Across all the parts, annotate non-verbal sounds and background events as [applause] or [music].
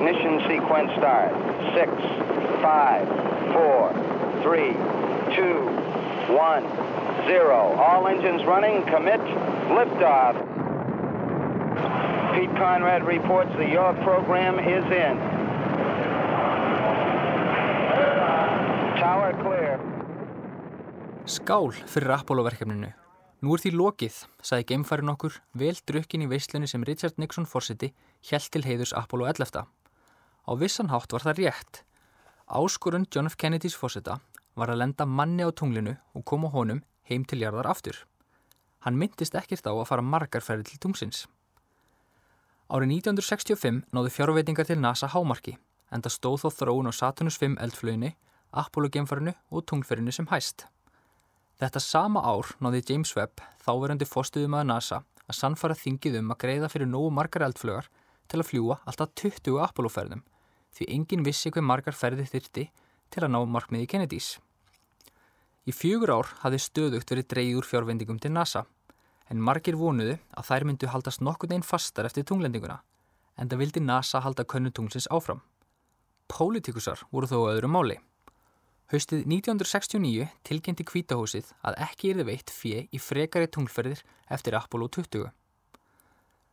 Ignition sequence start. Six, five, four, three, two, one, zero. All engines running. Commit. Liftoff. Pete Conrad reports the your program is in. Tower clear. Skál fyrir Apollo-verkefninu. Nú er því lokið, sagði geimfærin okkur, vel drukkin í veislunni sem Richard Nixon fórseti hjælt til heiðurs Apollo 11. Á vissan hátt var það rétt. Áskorun John F. Kennedys fórseta var að lenda manni á tunglinu og koma honum heim til jarðar aftur. Hann myndist ekkert á að fara margar ferði til tungsins. Árið 1965 náðu fjárveitingar til NASA hámarki, en það stóð þó þróun á Saturnus 5 eldflöginni, Apollo-geimfarinu og tunglferinu sem hæst. Þetta sama ár náði James Webb, þáverandi fóstuðum að NASA, að sannfara þingið um að greiða fyrir nógu margar eldflögar til að fljúa alltaf 20 Apollo-ferðum, því engin vissi hver margar ferði þyrti til að ná markmiði Kennedys. Í fjögur ár hafði stöðugt verið dreyður fjárvendingum til NASA, en margir vonuðu að þær myndu haldast nokkur neginn fastar eftir tunglendinguna, en það vildi NASA halda könnutungsins áfram. Pólitíkusar voru þó öðru máli. Haustið 1969 tilkynnti kvítahúsið að ekki erði veitt fjö í frekari tunglferðir eftir Apollo 20.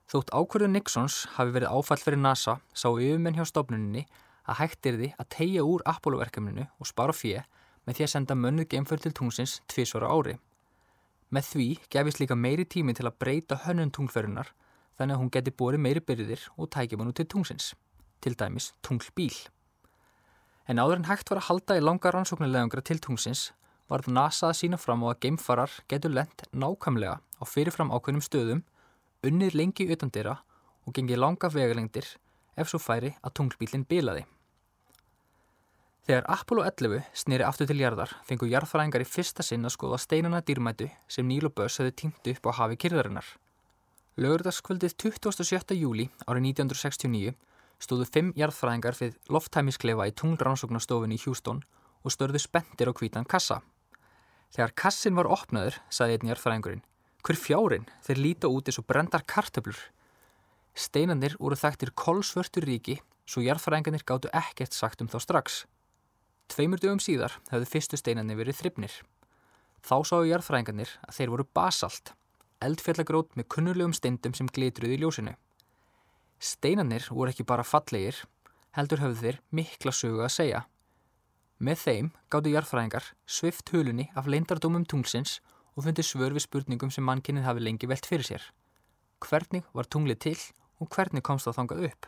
Þótt ákvörðu Nixons hafi verið áfall fyrir NASA sá yfirmenn hjá stofnuninni að hægt erði að tegja úr Apollo-verkefninu og spara fjö með því að senda mönnuð geimferð til tungsins tvísvara ári. Með því gefist líka meiri tími til að breyta hönnun tunglferðunar þannig að hún geti bórið meiri byrðir og tækja mann út til tungsins, til dæmis tunglbíl. En áður en hægt var að halda í langa rannsóknarlegangra til tungsins var NASA að sína fram á að geimfarar getur lent nákvæmlega á fyrirfram ákveðnum stöðum, unnið lengi utan dyrra og gengið langa vegalengdir ef svo færi að tunglbílinn bilaði. Þegar Apollo 11 snýri aftur til jarðar fengu jarðfræðingar í fyrsta sinn að skoða steinana dýrmætu sem Níl og Böss hefði týnt upp á hafi kyrðarinnar. Lögurdaskvöldið 27. júli árið 1969 stóðu fimm jarðfræðingar fyrir lofttæmisklefa í tunglrannsóknastofinni í Hjústón og störðu spendir á kvítan kassa. Þegar kassin var opnaður, saði einn jarðfræðingurinn, hver fjárin þeir líta út eins og brendar kartöblur. Steinandir voru þættir kolsvörtur ríki, svo jarðfræðingarnir gáttu ekkert sagt um þá strax. Tveimur dögum síðar hefðu fyrstu steinandir verið þryfnir. Þá sáu jarðfræðingarnir að þeir voru basalt, eldfjallagrót með kunnulegum steindum sem glitruði í ljósinu. Steinanir voru ekki bara fallegir, heldur höfðu þeir mikla sögu að segja. Með þeim gáttu jarðfræðingar svift hulunni af leindardómum tunglsins og fundi svör við spurningum sem mannkinnið hafi lengi velt fyrir sér. Hvernig var tunglið til og hvernig komst það þangað upp?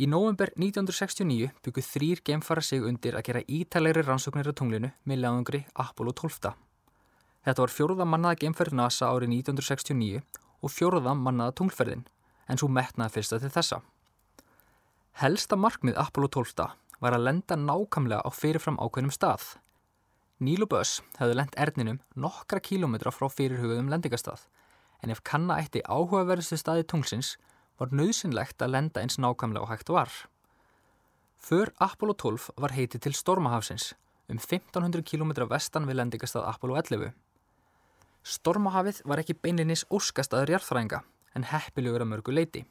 Í november 1969 bygguð þrýr gemfara sig undir að gera ítalegri rannsóknir á tunglinu með leðungri Apollo 12. Þetta var fjóruða mannaða gemferð NASA árið 1969 og fjóruða mannaða tunglferðin en svo metnaði fyrsta til þessa. Helsta markmið Apollo 12 var að lenda nákamlega á fyrirfram ákveðnum stað. Neil og Buzz hefðu lend erninum nokkra kílometra frá fyrirhugðum lendingastað, en ef kanna eitti áhugaverðustu staði tungsins var nöðsynlegt að lenda eins nákamlega og hægt var. För Apollo 12 var heitið til Stormahafsins, um 1500 km vestan við lendingastað Apollo 11. Stormahafið var ekki beinlinis óskastaður jarðfræðinga, en heppilegur að mörgu leiti.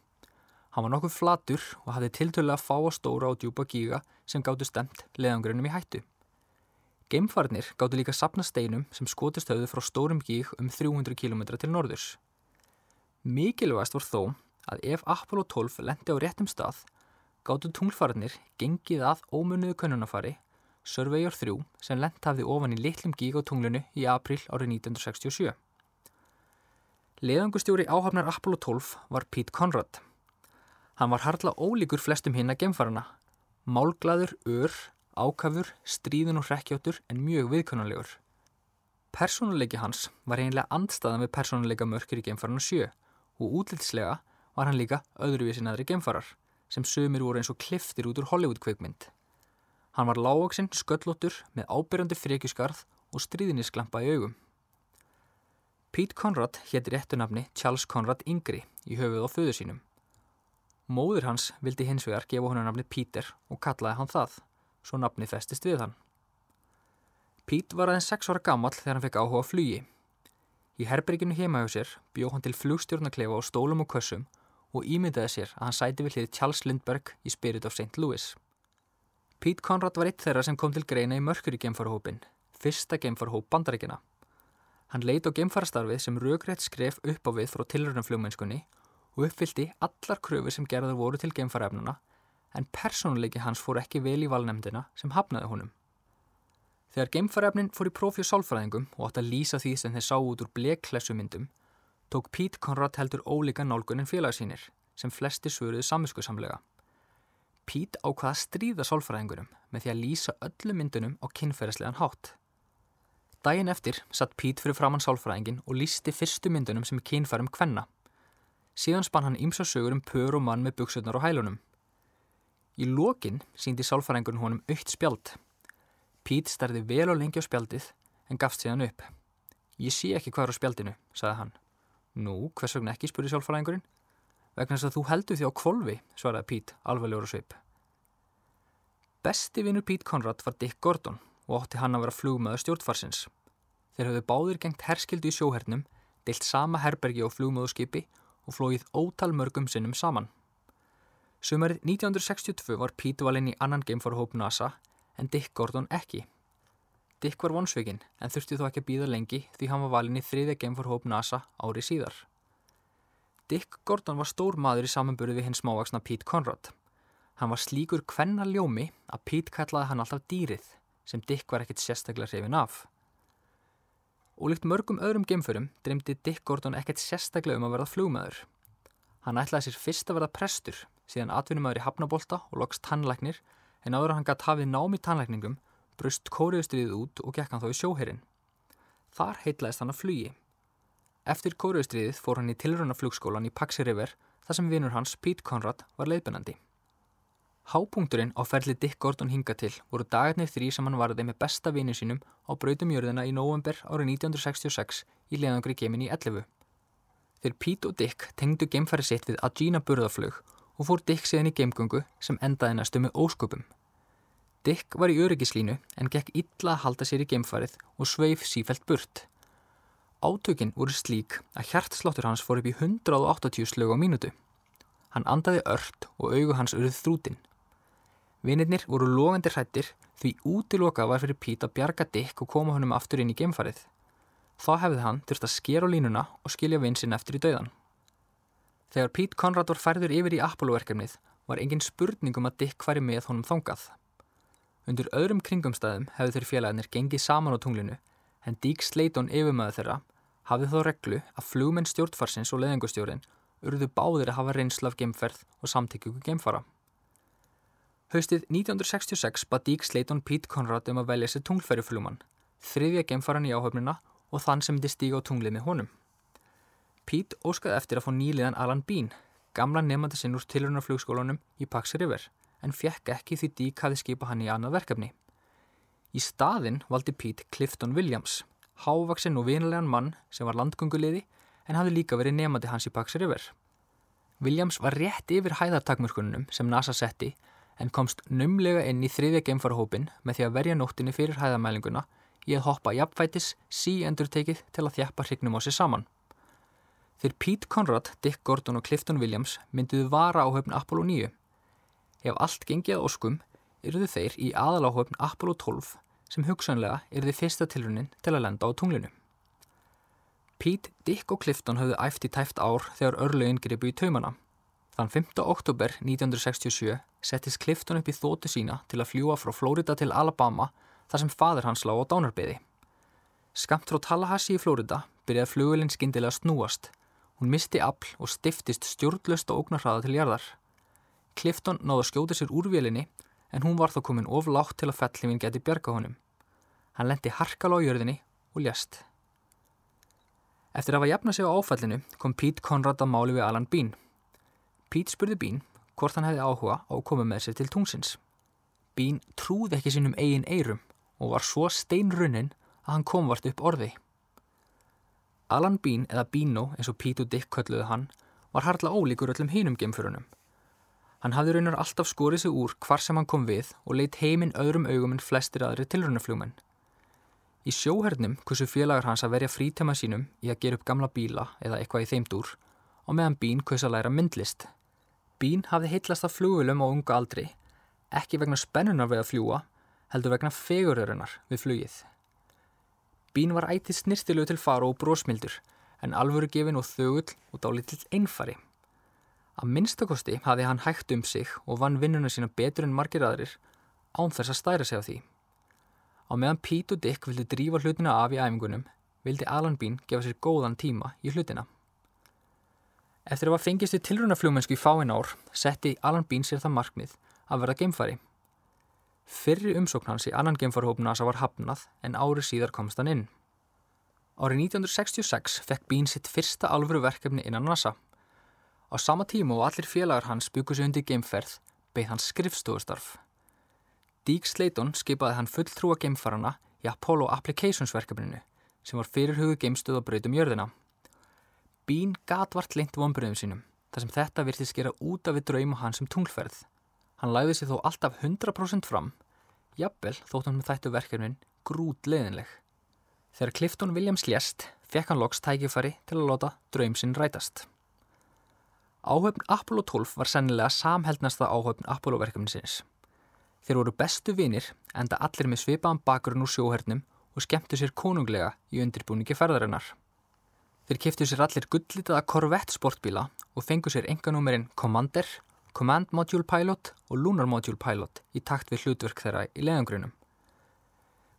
Hann var nokkuð flatur og hafði tiltölu að fá að stóra og djúpa gíga sem gáttu stemt leðangrunum í hættu. Geimfarnir gáttu líka sapna steinum sem skotist höfðu frá stórum gíg um 300 km til norðurs. Mikilvægast var þó að ef Apollo 12 lendi á réttum stað, gáttu tunglfarnir gengið að ómunniðu könnunafari Surveyor 3 sem lent hafði ofan í litlum gíg á tunglunu í april árið 1967. Leðangustjóri áhafnar Apollo 12 var Pete Conrad. Hann var harla ólíkur flestum hinn að gemfarana. Málglaður, ör, ákafur, stríðun og hrekkjóttur en mjög viðkonulegur. Personuleiki hans var einlega andstaðan við personuleika mörkur í gemfarana 7 og útlitslega var hann líka öðruvísin aðri gemfarar sem sömur voru eins og kliftir út úr Hollywood kveikmynd. Hann var lágvaksinn, sköllóttur með ábyrjandi frekjusgarð og stríðinisklampa í augum. Pete Conrad hétti réttunafni Charles Conrad Yngri í höfuð á föðu sínum. Móður hans vildi hins vegar gefa honum nafni Peter og kallaði hann það, svo nafni festist við hann. Pete var aðeins 6 ára gammal þegar hann fekk áhuga á flugi. Í herberginu heima hjá sér bjóð hann til flugstjórnaklefa á stólum og kössum og ímyndaði sér að hann sæti við hlið Charles Lindbergh í Spirit of St. Louis. Pete Conrad var eitt þeirra sem kom til greina í mörkur í geimfarahópin, fyrsta geimfarahóp bandaríkina. Hann leit á geimfarastarfið sem raugrætt skref upp á við frá tilröðnumflugmennskunni og uppfyldi allar kröfur sem gerður voru til geimfarafnuna en persónuleiki hans fór ekki vel í valnemdina sem hafnaði honum. Þegar geimfarafnin fór í prófjó sálfræðingum og átt að lýsa því sem þeir sá út úr bleklessumyndum tók Pete Conrad heldur ólíka nálgun en félagsýnir sem flesti svöruðu samiskuðsamlega. Pete ákvaða að stríða sálfræðingurum með því að lýsa öllu myndunum á kynferðslegan hátt. Dægin eftir satt Pete fyrir framann sálfræðingin og lýsti fyrstu myndunum sem er kynfærum kvenna. Síðan spann hann ímsa sögur um pör og mann með buksutnar og hælunum. Í lokin síndi sálfræðingurinn honum aukt spjald. Pete starði vel og lengi á spjaldið en gafst síðan upp. Ég sé ekki hvað er á spjaldinu, sagði hann. Nú, hvers vegna ekki, spurði sjálfræðingurinn. Vegna þess að þú heldur því á kvolvi, svaraði Pete, alveglegur og sveip. Besti vinnur Pete Conrad var Dick Gordon og ótti hann að vera flugmaður stjórnfarsins. Þeir höfðu báðir gengt herskildu í sjóhernum, deilt sama herbergi og flugmaðurskipi og flóið ótal mörgum sinnum saman. Sumarið 1962 var Pete valinn í annan geimfarhóp NASA en Dick Gordon ekki. Dick var vonsveikin en þurfti þó ekki að býða lengi því hann var valin í þriðja geimforhóp NASA ári síðar. Dick Gordon var stór maður í samanbyrðu við hins smávaksna Pete Conrad. Hann var slíkur hvenna ljómi að Pete kallaði hann alltaf dýrið sem Dick var ekkit sérstaklega hrifin af. Og líkt mörgum öðrum geimförum dreymdi Dick Gordon ekkert sérstaklega um að verða flugmaður. Hann ætlaði sér fyrst að verða prestur síðan atvinnumöður í Hafnabólta og loks tannlæknir en áður hann gætt hafið nám í tannlækningum brust kóriðustriðið út og gekk hann þá í sjóherin. Þar heitlaðist hann að flugi. Eftir kóriðustriðið fór hann í tilrönaflugskólan í Paxi River þar sem vinur hans Pete Conrad var leiðbennandi. Hápunkturinn á ferli Dick Gordon hinga til voru dagarnir þrý sem hann varði með besta vinu sínum á brautumjörðina í november árið 1966 í leðangri gemin í 11. Þegar Pete og Dick tengdu geimfæri sitt við Agina burðaflug og fór Dick síðan í geimgöngu sem endaði næstu með ósköpum. Dick var í öryggislínu en gekk illa að halda sér í geimfarið og sveif sífælt burt. Átökinn voru slík að hjartsláttur hans fór upp í 180 slög á mínútu. Hann andaði ört og augu hans auðið þrútin. Vinirnir voru logandi hrættir því útiloka var fyrir Pít að bjarga Dick og koma honum aftur inn í geimfarið. Þá hefði hann þurft að skera á línuna og skilja vinsinn eftir í dauðan. Þegar Pít Conrad var færður yfir í Apollo-verkefnið var engin spurning um að Dick væri með honum þongað. Undur öðrum kringumstæðum hefðu þeir félagarnir gengið saman á tunglinu en Dík Sleiton yfirmöðu þeirra hafði þó reglu að flugmenn stjórnfarsins og leðingustjórin urðu báðir að hafa reynsla af geimferð og samtíkjöku geimfara. Haustið 1966 bað Dík Sleiton Pete Conrad um að velja sér tunglferjuflugmann, þriðja geimfaran í áhöfnuna og þann sem myndi stíga á tunglið með honum. Pete óskaði eftir að fá nýliðan Alan Bean, gamla nefnandi sinn úr tilrunarflugskólanum í Paxi River en fjekk ekki því Dík hafi skipað hann í annað verkefni. Í staðinn valdi Pete Clifton Williams, hávaksinn og vinilegan mann sem var landgönguleiði en hafði líka verið nefandi hans í Paxi River. Williams var rétt yfir hæðartakmörkunum sem NASA setti en komst numlega inn í þriðja geimfarahópin með því að verja nóttinni fyrir hæðamælinguna í að hoppa jafnfætis sí endurtekið til að þjappa hrygnum á sig saman. Þegar Pete Conrad, Dick Gordon og Clifton Williams mynduðu vara á höfn Apollo 9 Ef allt gengið óskum yrðu þeir í aðaláhöfn Apollo 12 sem hugsanlega yrði fyrsta tilrunin til að lenda á tunglinu. Pete, Dick og Clifton höfðu æft í tæft ár þegar örlögin gripu í taumana. Þann 5. oktober 1967 settist Clifton upp í þótu sína til að fljúa frá Florida til Alabama þar sem fadur hans lág á dánarbeði. Skamt frá Tallahassee í Florida byrjaði flugulinn skindilega að snúast. Hún misti afl og stiftist stjórnlöst og ógnarhraða til jarðar. Clifton náði að skjóta sér úr vélinni en hún var þá komin of látt til að fellifin geti bjarga honum. Hann lendi harkala á jörðinni og ljast. Eftir að hafa jafna sig á áfallinu kom Pete Conrad að máli við Alan Bean. Pete spurði Bean hvort hann hefði áhuga á að koma með sér til tungsins. Bean trúði ekki sínum eigin eirum og var svo steinrunnin að hann kom vart upp orði. Alan Bean eða Beano eins og Pete og Dick kölluði hann var harla ólíkur öllum hinum gemfurunum. Hann hafði raunar alltaf skorið sig úr hvar sem hann kom við og leitt heiminn öðrum augum en flestir aðri tilrunaflugmenn. Í sjóhernum kursu félagar hans að verja frítema sínum í að gera upp gamla bíla eða eitthvað í þeim dúr og meðan Bean kaus að læra myndlist. Bean hafði heitlast af flugulum á unga aldri, ekki vegna spennunar við að fljúa, heldur vegna fegurörunar við flugið. Bean var ætið snirtilegu til fara og brósmildur, en alvöru gefin og þögull og dálítill einfari. Að minnstakosti hafði hann hægt um sig og vann vinnuna sína betur en margir aðrir, án þess að stæra sig á því. Á meðan Pete og Dick vildi drífa hlutina af í æfingunum, vildi Alan Bean gefa sér góðan tíma í hlutina. Eftir að var fengist við tilrunafljómennsku í fáin ár, setti Alan Bean sér það markmið að verða geimfari. Fyrri umsókn hans í annan geimfarhóp NASA var hafnað en árið síðar komst hann inn. Árið 1966 fekk Bean sitt fyrsta alvöru verkefni innan NASA. Á sama tíma og allir félagar hans byggur sig undir geimferð, beigð hans skrifstofustarf. Deke Slayton skipaði hann fulltrúa geimfarana í Apollo Applications verkefninu sem var fyrirhugu geimstöð á breytum jörðina. Bean gat vart lengt vonbröðum sínum þar sem þetta virtist gera út af við drauma hans um tunglferð. Hann læði sér þó alltaf 100% fram, jafnvel þótt hann með þættu verkefnin grút leðinleg. Þegar Clifton Williams lést, fekk hann loks tækifari til að láta draum sinn rætast. Áhöfn Apollo 12 var sennilega samheldnasta áhöfn Apollo verkefninsins. Þeir voru bestu vinir enda allir með svipaðan bakgrunn úr sjóhernum og skemmtu sér konunglega í undirbúningi ferðarinnar. Þeir kiftu sér allir gullitaða Corvette sportbíla og fengu sér enganúmerinn Commander, Command Module Pilot og Lunar Module Pilot í takt við hlutverk þeirra í leðangrunum.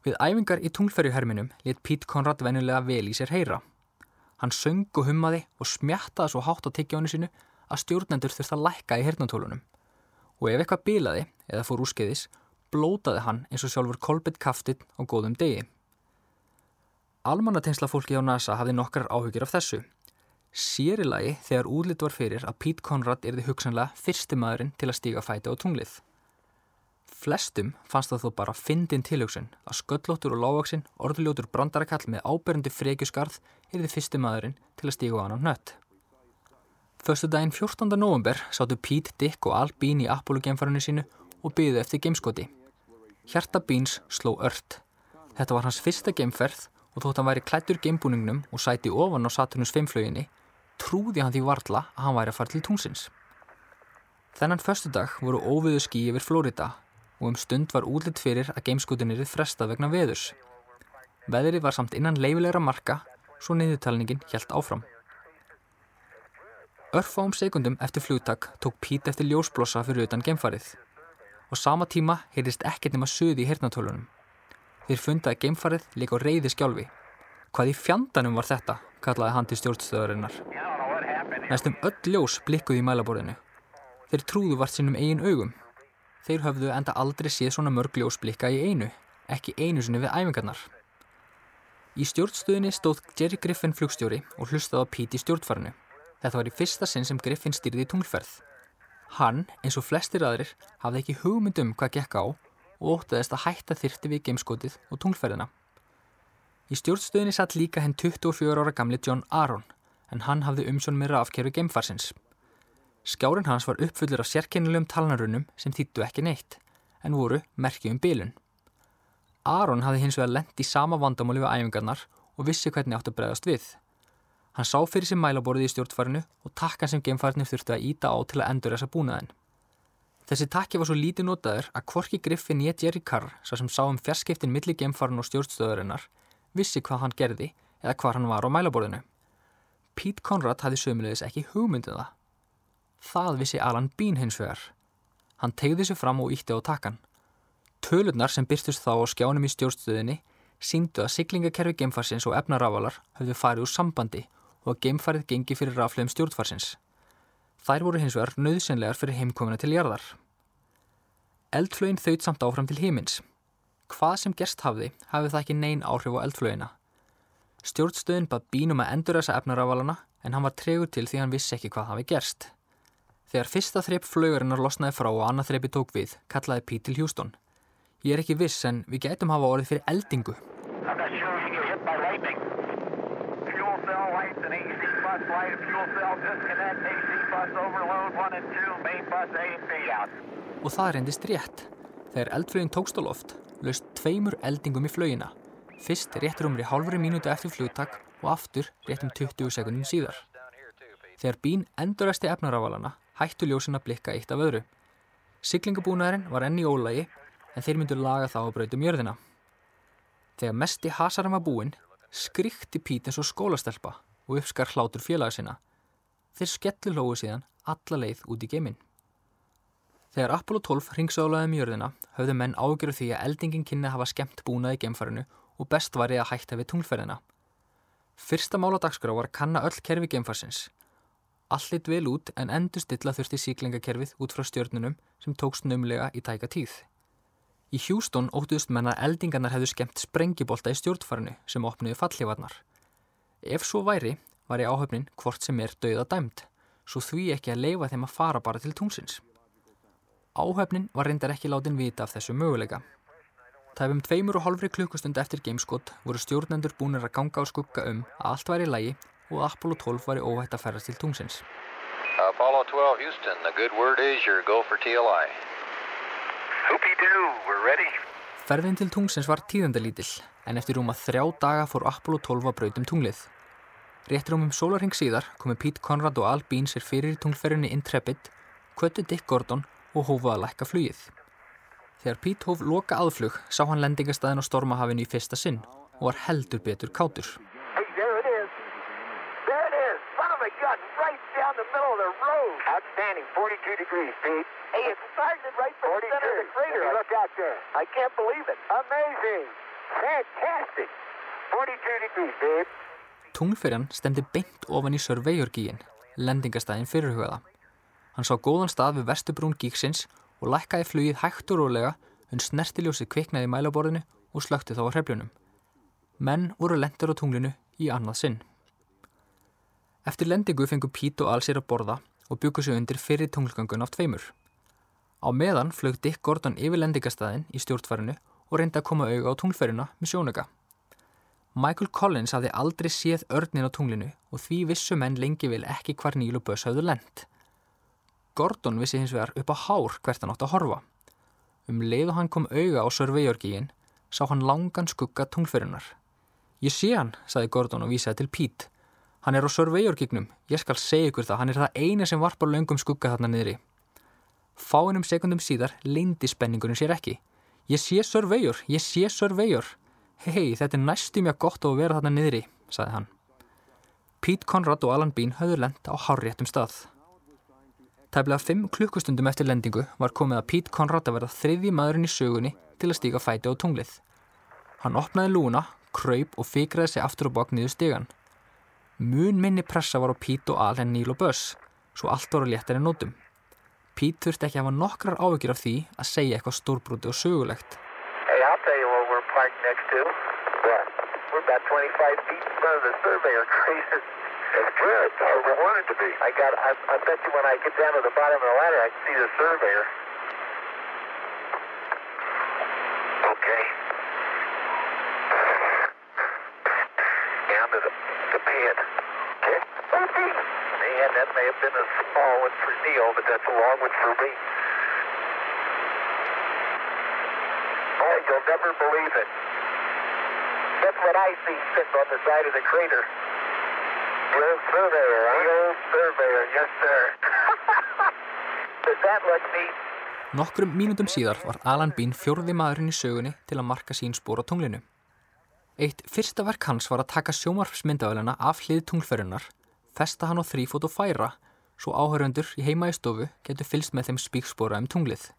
Við æfingar í tunglferjuherminum let Pete Conrad venulega vel í sér heyra. Hann söng og hummaði og smjattaði svo hátt á tiggjónu sinu að stjórnendur þurfti að lækka í hernatólunum. Og ef eitthvað bilaði eða fór úrskeiðis, blótaði hann eins og sjálfur kolbett kaftinn á góðum degi. Almannatengsla fólki á NASA hafði nokkrar áhugir af þessu. Sérilagi þegar úrlit var fyrir að Pete Conrad erði hugsanlega fyrsti maðurinn til að stíga fæti á tunglið. Flestum fannst það þó bara fyndin tilhugsun að sköllóttur og lágvaksinn orðljótur brandarakall með áberendi frekjusgarð erði fyrsti maðurinn til að stíga á annan nött. Föstu daginn 14. november sáttu Pete, Dick og Al Bean í Apollo-gemfarinu sínu og byggðu eftir gameskoti. Hjarta Beans sló ört. Þetta var hans fyrsta gemferð og þótt hann væri klættur geimbúningnum og sæti ofan á Saturnus 5 flöginni, trúði hann því varla að hann væri að fara til tungsins. Þennan förstu dag voru óviðu skí yfir Florida og um stund var útlitt fyrir að geimskutinirið frestað vegna veðurs. Veðrið var samt innan leifilegra marka, svo niðurtalningin helt áfram. Örfáum sekundum eftir flugtak tók Pít eftir ljósblossa fyrir utan geimfarið og sama tíma heyrðist ekkert nema söði í hernatölunum. Þeir fundaði geimfarið líka á reyði skjálfi. Hvað í fjandanum var þetta, kallaði hann til stjórnstöðarinnar. Næstum öll ljós blikkuði í mælaborðinu. Þeir trúðu vart sínum eigin augum. Þeir höfðu enda aldrei séð svona mörg ljós blikka í einu, ekki einu sinni við æfingarnar. Í stjórnstöðinni stóð Jerry Griffin flugstjóri og hlustaði á Pete í stjórnfarinu. Þetta var í fyrsta sinn sem Griffin styrði í tunglferð. Hann, eins og flestir aðrir, hafði ekki hugmyndum hvað gekk á og óttaðist að hætta þyrti við gameskotið og tunglferðina. Í stjórnstöðinni satt líka henn 24 ára gamli John Aron en hann hafði umsjón með rafkerfi geimfarsins. Skjárin hans var uppfullur af sérkennilegum talnarunum sem þýttu ekki neitt en voru merkjum bilun. Aron hafði hins vegar lendt í sama vandamáli við æfingarnar og vissi hvernig átt að bregðast við. Hann sá fyrir sem mælaborðið í stjórnfarinu og takkan sem geimfarnir þurfti að íta á til að endur þessa búnaðin. Þessi takki var svo lítið notaður að Kvorki Griffin ég Jerry Carr, svo sem sá um fjarskiptin milli geimfarn og stjórnstöðurinnar, vissi hvað hann gerði eða hvað hann var á mælaborðinu. Pete Conrad hafði sömulegis ekki hugmyndið um það. Það vissi Alan Bean hins vegar. Hann tegði sér fram og ítti á takkan. Tölurnar sem byrstust þá á skjánum í stjórnstöðinni síndu að siglingakerfi geimfarsins og efnaravalar höfðu farið úr sambandi og að geimfarið gengi fyrir raflegum stjórnfarsins. Þær voru hins vegar nöðsynlegar fyrir heimkomina til jarðar. Eldflögin þauðt samt áfram til heimins. Hvað sem gerst hafði, hafði það ekki neyn áhrif á eldflögina. Stjórnstöðin bað bínum að endur þessa efnaravalana en hann var tregur til því hann vissi ekki hvað hafi gerst. Þegar fyrsta þreip flögurinnar losnaði frá og annað þreipi tók við, kallaði Pete til Hjústón. Ég er ekki viss en við getum hafa orðið fyrir eldingu. Og það reyndist rétt. Þegar eldflögin tókst á loft, löst tveimur eldingum í flögina. Fyrst réttur umri hálfri mínúti eftir flugtak og aftur réttum 20 sekundum síðar. Þegar bín endurasti efnarafalana hættu ljósin að blikka eitt af öðru. Siglingabúnaðurinn var enn í ólagi en þeir myndu laga þá að brautum jörðina. Þegar mesti hasarum var búinn skrikti Pít eins og skólastelpa og uppskar hlátur félaga sinna. Þeir skellu lógu síðan alla leið út í geiminn. Þegar Apollo 12 ringsálaði um jörðina höfðu menn ágjöru því að eldingin kynni að hafa skemmt búnað í geimfarinu og best var ég að hætta við tunglferðina. Fyrsta mála dagskrá var að kanna öll kerfi geimfarsins Allt lit vel út en endur stilla þurfti síklingakerfið út frá stjörnunum sem tókst numlega í tæka tíð. Í Hjústón óttuðust menna eldingarnar hefðu skemmt sprengibolta í stjórnfarinu sem opniði fallífarnar. Ef svo væri, var í áhöfnin hvort sem er dauða dæmt, svo því ekki að leifa þeim að fara bara til tungsins. Áhöfnin var reyndar ekki látin vita af þessu möguleika. Tæfum tveimur og hálfri klukkustund eftir gameskott voru stjórnendur búinir að ganga á skugga um að allt væri lægi og Apollo 12 var í óhætt að ferðast til tungsins. Apollo 12 Houston, the good word is your go for TLI. Hoopy-doo, we're ready. Ferðin til tungsins var tíðandalítill, en eftir rúma þrjá daga fór Apollo 12 að brautum tunglið. Réttir um um sólarhing síðar komi Pete Conrad og Al Bean sér fyrir í tunglferðinni Intrepid, kvöttu Dick Gordon og hófuð að lækka flugið. Þegar Pete hóf loka aðflug sá hann lendingastæðin á stormahafinu í fyrsta sinn og var heldur betur kátur. Outstanding, 42 degrees, Pete. Hey, it started right from 42. the center of the crater. Hey, look out there. I can't believe it. Amazing. Fantastic. 42 degrees, babe. Tunglferjan stemdi beint ofan í Surveyor-gíin, lendingastæðin fyrirhugaða. Hann sá góðan stað við vestubrún gíksins og lækkaði flugið hægt og rólega hún snertiljósið kviknaði mælaborðinu og slökti þá á hreflunum. Menn voru lendur á tunglinu í annað sinn. Eftir lendingu fengur Pít og Al sér að borða og byggur sig undir fyrir tunglgangun af tveimur. Á meðan flög Dick Gordon yfir lendingastæðin í stjórnfærinu og reyndi að koma auga á tunglferina með sjónuga. Michael Collins hafði aldrei séð örnin á tunglinu og því vissu menn lengi vil ekki hvar Níl og Böss hafðu lend. Gordon vissi hins vegar upp á hár hvert hann átt að horfa. Um leið og hann kom auga á Surveyor-gíin sá hann langan skugga tunglferinar. Ég sé hann, saði Gordon og vísaði til Pete. Hann er á surveyorkignum, ég skal segja ykkur það, hann er það eina sem varpar löngum skugga þarna niðri. Fáinum sekundum síðar leindi spenningunum sér ekki. Ég sé surveyor, ég sé surveyor. Hei, þetta er næstum ég gott að vera þarna niðri, saði hann. Pete Conrad og Alan Bean hafðu lend á hárréttum stað. Tæflega fimm klukkustundum eftir lendingu var komið að Pete Conrad að verða þriðji maðurinn í sögunni til að stíka fæti á tunglið. Hann opnaði lúna, kröyp og fikraði sig aftur á bak niður stegan. Mun minni pressa var á Pete og Al en Neil og Buzz, svo allt voru léttar en nótum. Pete þurfti ekki að hafa nokkrar áhugir af því að segja eitthvað stórbrúti og sögulegt. Hey, I'll tell you what we're parked next to. What? We're about 25 feet in front of the surveyor crater. That's good. That's where we want it to be. I got. I, I bet you when I get down to the bottom of the ladder, I can see the surveyor. Okay. Down to the the pad. Okay. Okay. Man, that may have been a small one for Neil, but that's a long one for me. Oh, you'll never believe it. That's what I see sitting on the side of the crater. Old surveyor, huh? The old surveyor, yes sir. [laughs] Does that look neat? Nokkrum mínútum síðar var Alan Bean fjórði maðurinn í sögunni til að marka sín spór á tunglinu. Eitt fyrsta verk hans var að taka sjómarfsmyndavælina af hlið tunglferðunar, festa hann á þrýfót og færa, svo áhöröndur í heima í stofu getur fylst með þeim spíkspóra um tunglið.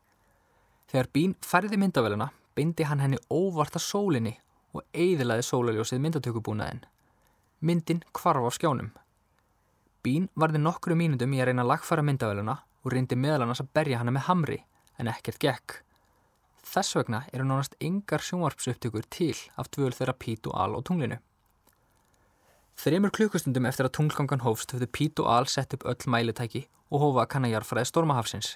Þegar Bean færði myndavælina, bindi hann henni óvarta sólinni og eiðilaði sólaljósið myndatökubúnaðinn. Myndin kvarf á skjánum. Bean varði nokkru mínundum í að reyna að lagfæra myndavæluna og reyndi meðal annars að berja hana með hamri en ekkert gekk. Þess vegna eru nánast yngar sjónvarpsupptökur til af dvöl þeirra Pít og Al á tunglinu. Þreymur klukkustundum eftir að tunglgangan hófst höfðu Pít og Al sett upp öll mælitæki og hófa að kanna jarfræði stormahafsins.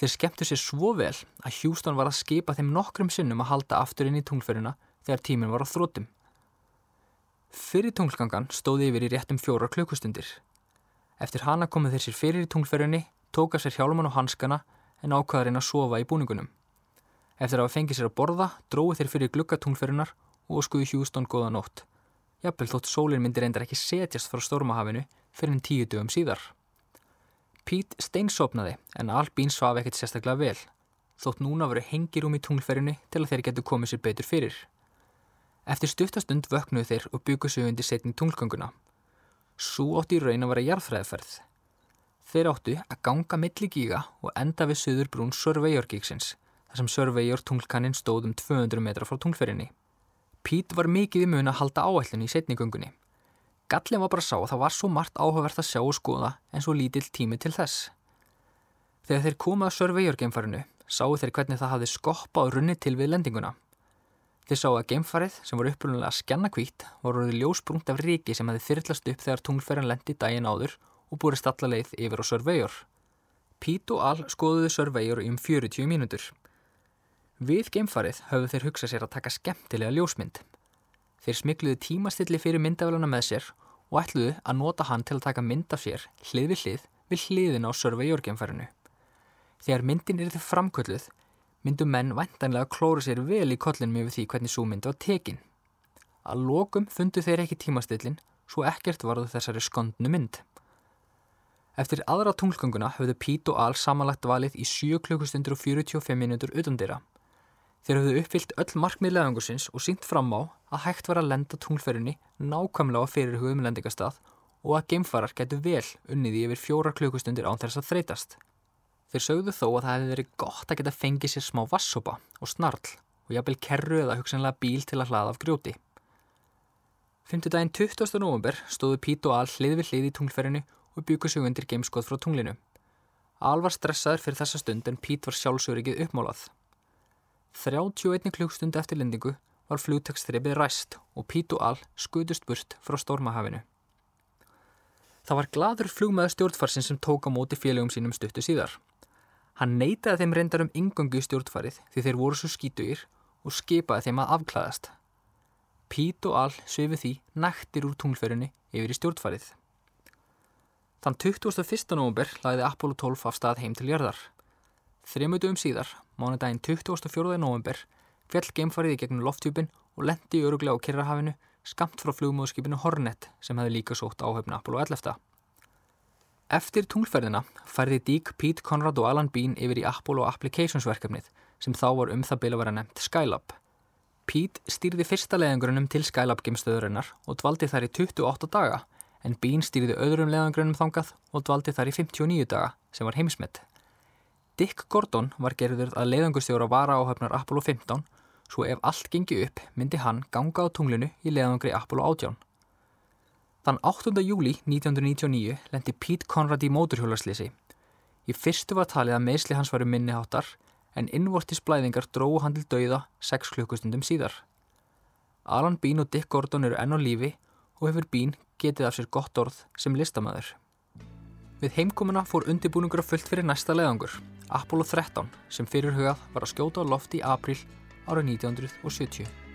Þeir skemmtu sér svo vel að Hjústón var að skipa þeim nokkrum sinnum að halda aftur inn í tunglferina þegar tíminn var á þrótum. Fyrir tunglgangan stóði yfir í réttum fjóra klukkustundir. Eftir hana komið þeir sér fyrir í tunglferinni, tóka sér hjálman og hanskana en ákvaðarinn að sofa í búningunum. Eftir að hafa fengið sér að borða, dróði þeir fyrir glukka tunglferinnar og skuði Hjústón góða nótt. jafnvel þótt sólinn myndi reyndar ekki setjast frá stórmahafinu fyrir en tíu dögum síðar. Pete steinsopnaði en Albín svaf ekkert sérstaklega vel, þótt núna voru hengirúm í tunglferinu til að þeir getur komið sér betur fyrir. Eftir stuttastund vöknuðu þeir og byggu sig undir setni tunglgönguna. Svo átti í raun að vera jarðfræðferð. Þeir áttu að ganga milli gíga og enda við söður brún Surveyor gíksins, þar sem Surveyor tunglkannin stóð um 200 metra frá tunglferinni. Pete var mikið í mun að halda áællinu í setni göngunni. Gallin var bara sá að það var svo margt áhugavert að sjá og skoða en svo lítill tími til þess. Þegar þeir komið að Surveyor geimfarinu sáu þeir hvernig það hafði skoppa og runni til við lendinguna. Þeir sáu að geimfarið sem voru upprunalega skjannakvít voru orðið ljósbrungt af ríki sem hefði þyrrlast upp þegar tunglferðan lendi daginn áður og búið stallaleið yfir á Surveyor. Pete og Al skoðuðu Surveyor um 40 mínútur. Við geimfarið höfðu þeir hugsað sér að taka skemmtilega ljósmynd Þeir smikluðu tímastilli fyrir myndafélana með sér og ætluðu að nota hann til að taka mynd af sér hlið við hlið við hliðin á Surveyor-geimfærinu. Þegar myndin er þið framkvölduð myndu menn væntanlega klóru sér vel í kollinum yfir því hvernig svo mynd var tekin. Að lokum fundu þeir ekki tímastillin svo ekkert varðu þessari skondnu mynd. Eftir aðra tunglgönguna höfðu Pete og Al samanlagt valið í 7 klukkustundur og 45 minútur utandira. Þeir höfðu uppfyllt öll markmið leðangursins og sínt fram á að hægt var að lenda tunglferðinni nákvæmlega á fyrirhugum lendingastað og að geimfarar getur vel unniði yfir fjóra klukkustundir án þess að þreytast. Þeir sögðu þó að það hefði verið gott að geta fengið sér smá vassopa og snarl og jafnvel kerru eða hugsanlega bíl til að hlaða af grjóti. Fymtudaginn 20. november stóðu Pít og Al hlið við hlið í tunglferðinu og byggu sig undir geimskoð frá tunglinu. Al var stressaður fyrir þessa stund en Pít var sjálfsögur uppmálað. 31 klukkstund eftir lendingu var flugtekstripið ræst og Pít og Al skutust burt frá Stórmahafinu. Það var gladur flugmaður stjórnfarsin sem tók á móti félögum sínum stuttu síðar. Hann neytaði þeim reyndar um yngöngu í stjórnfarið því þeir voru svo skítugir og skipaði þeim að afklæðast. Pít og Al söfu því nættir úr tunglferðinni yfir í stjórnfarið. Þann 21. november lagði Apollo 12 af stað heim til jörðar. Þrejmutu um síðar, mánudaginn 24. november, fjall geimfarið í gegnum lofttjúpin og lendi öruglega á Kirrahafinu skamt frá flugmóðskipinu Hornet sem hefði líka sótt áhöfna Apollo 11. Eftir tunglferðina færði Deke, Pete, Conrad og Alan Bean yfir í Apollo Applications verkefnið sem þá var um það bila að vera nefnt Skylab. Pete stýrði fyrsta leðangurinnum til Skylab geimstöðurinnar og dvaldi þær í 28 daga en Bean stýrði öðrum leðangurinnum þangað og dvaldi þær í 59 daga sem var heimsmynd. Dick Gordon var gerður að leiðangustjóra vara áhöfnar Apollo 15 svo ef allt gengi upp myndi hann ganga á tunglinu í leiðangri Apollo 18. Þann 8. júli 1999 lendi Pete Conrad í móturhjólarslýsi. Í fyrstu var talið að meðsli hans varu minniháttar en innvortis blæðingar dróðu hann til dauða 6 klukkustundum síðar. Alan Bean og Dick Gordon eru enn á lífi og hefur Bean getið af sér gott orð sem listamæður. Við heimkomuna fór undibúningur að fullt fyrir næsta leiðangur Apollo 13 sem fyrirhugað var að skjóta á loft í april ára 1970.